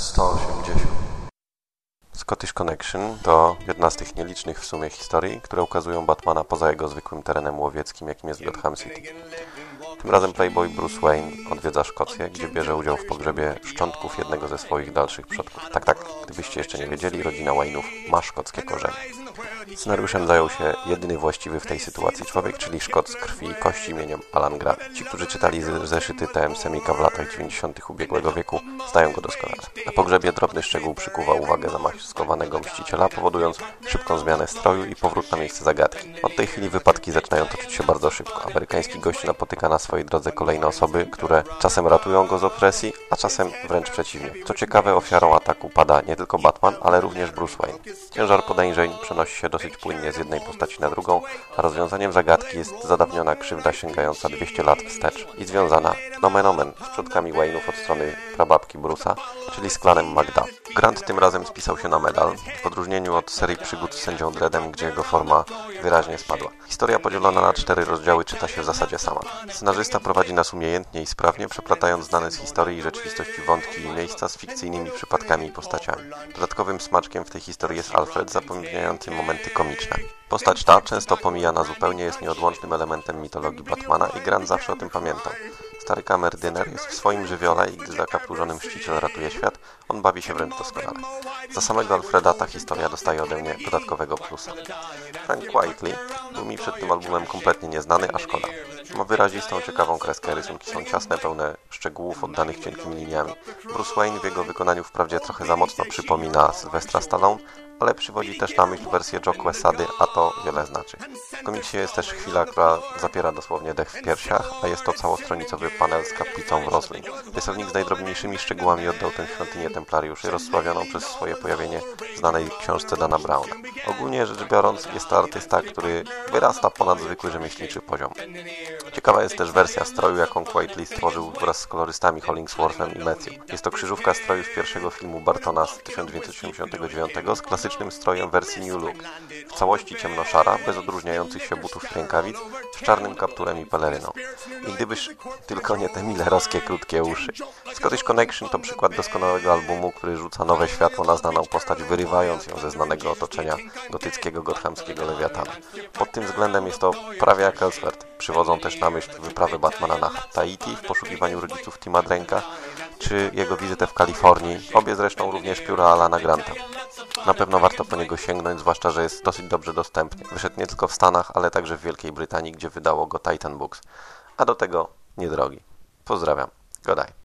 180 Scottish Connection to jedna z tych nielicznych w sumie historii, które ukazują Batmana poza jego zwykłym terenem łowieckim, jakim jest Gotham City. Tym razem playboy Bruce Wayne odwiedza Szkocję, gdzie bierze udział w pogrzebie szczątków jednego ze swoich dalszych przodków. Tak, tak, gdybyście jeszcze nie wiedzieli, rodzina Wayne'ów ma szkockie korzenie. Scenariuszem zajął się jedyny właściwy w tej sytuacji człowiek, czyli Szkot z krwi i kości imieniem Alan Grant. Ci, którzy czytali zeszyty TM Semika w latach 90. ubiegłego wieku, znają go doskonale. Na pogrzebie drobny szczegół przykuwa uwagę zamaskowanego mściciela, powodując szybką zmianę stroju i powrót na miejsce zagadki. Od tej chwili wypadki zaczynają toczyć się bardzo szybko. Amerykański gość napotyka na swojej drodze kolejne osoby, które czasem ratują go z opresji, a czasem wręcz przeciwnie. Co ciekawe, ofiarą ataku pada nie tylko Batman, ale również Bruce Wayne. Ciężar podejrzeń przenosi się dosyć płynnie z jednej postaci na drugą, a rozwiązaniem zagadki jest zadawniona krzywda sięgająca 200 lat wstecz i związana, nomen omen, z przodkami Wayne'ów od strony prababki Bruce'a, czyli z klanem Magda. Grant tym razem spisał się na medal, w odróżnieniu od serii przygód z sędzią Dreadem, gdzie jego forma wyraźnie spadła. Historia podzielona na cztery rozdziały czyta się w zasadzie sama. Scenarzysta prowadzi nas umiejętnie i sprawnie, przeplatając znane z historii i rzeczywistości wątki i miejsca z fikcyjnymi przypadkami i postaciami. Dodatkowym smaczkiem w tej historii jest Alfred, momenty komiczne. Postać ta, często pomijana zupełnie, jest nieodłącznym elementem mitologii Batmana i Grant zawsze o tym pamiętał. Stary kamerdyner jest w swoim żywiole i gdy zakapturzony mściciel ratuje świat, on bawi się wręcz doskonale. Za samego Alfreda ta historia dostaje ode mnie dodatkowego plusa. Frank Whiteley był mi przed tym albumem kompletnie nieznany, a szkoda. Ma wyrazistą, ciekawą kreskę, rysunki są ciasne, pełne szczegółów oddanych cienkimi liniami. Bruce Wayne w jego wykonaniu wprawdzie trochę za mocno przypomina Sylwestra Stallone, ale przywodzi też na myśl wersję Joe Quesady, a to wiele znaczy. W komiksie jest też chwila, która zapiera dosłownie dech w piersiach, a jest to całostronicowy panel z kaplicą w Roslin. Rysownik z najdrobniejszymi szczegółami oddał tę świątynię templariuszy, rozsławioną przez swoje pojawienie w znanej książce Dana Browna. Ogólnie rzecz biorąc, jest to artysta, który wyrasta ponad zwykły rzemieślniczy poziom. Ciekawa jest też wersja stroju, jaką Quaitley stworzył wraz z kolorystami Hollingsworthem i Matthew. Jest to krzyżówka stroju z pierwszego filmu Bartona z 1989 z klasycznym strojem wersji New Look. W całości ciemnoszara, bez odróżniających się butów i rękawic, z czarnym kapturem i peleryną. I gdybyś tylko nie te milerowskie krótkie uszy. Scottish Connection to przykład doskonałego albumu, który rzuca nowe światło na znaną postać, wyrywając ją ze znanego otoczenia gotyckiego, gothamskiego lewiatana. Pod tym względem jest to prawie jak Ellsworth. Przywodzą też na myśl wyprawy Batmana na Tahiti w poszukiwaniu rodziców Tima Drenka, czy jego wizytę w Kalifornii, obie zresztą również pióra Alana Granta. Na pewno warto po niego sięgnąć, zwłaszcza, że jest dosyć dobrze dostępny. Wyszedł nie tylko w Stanach, ale także w Wielkiej Brytanii, gdzie wydało go Titan Books. A do tego niedrogi. Pozdrawiam. Godaj.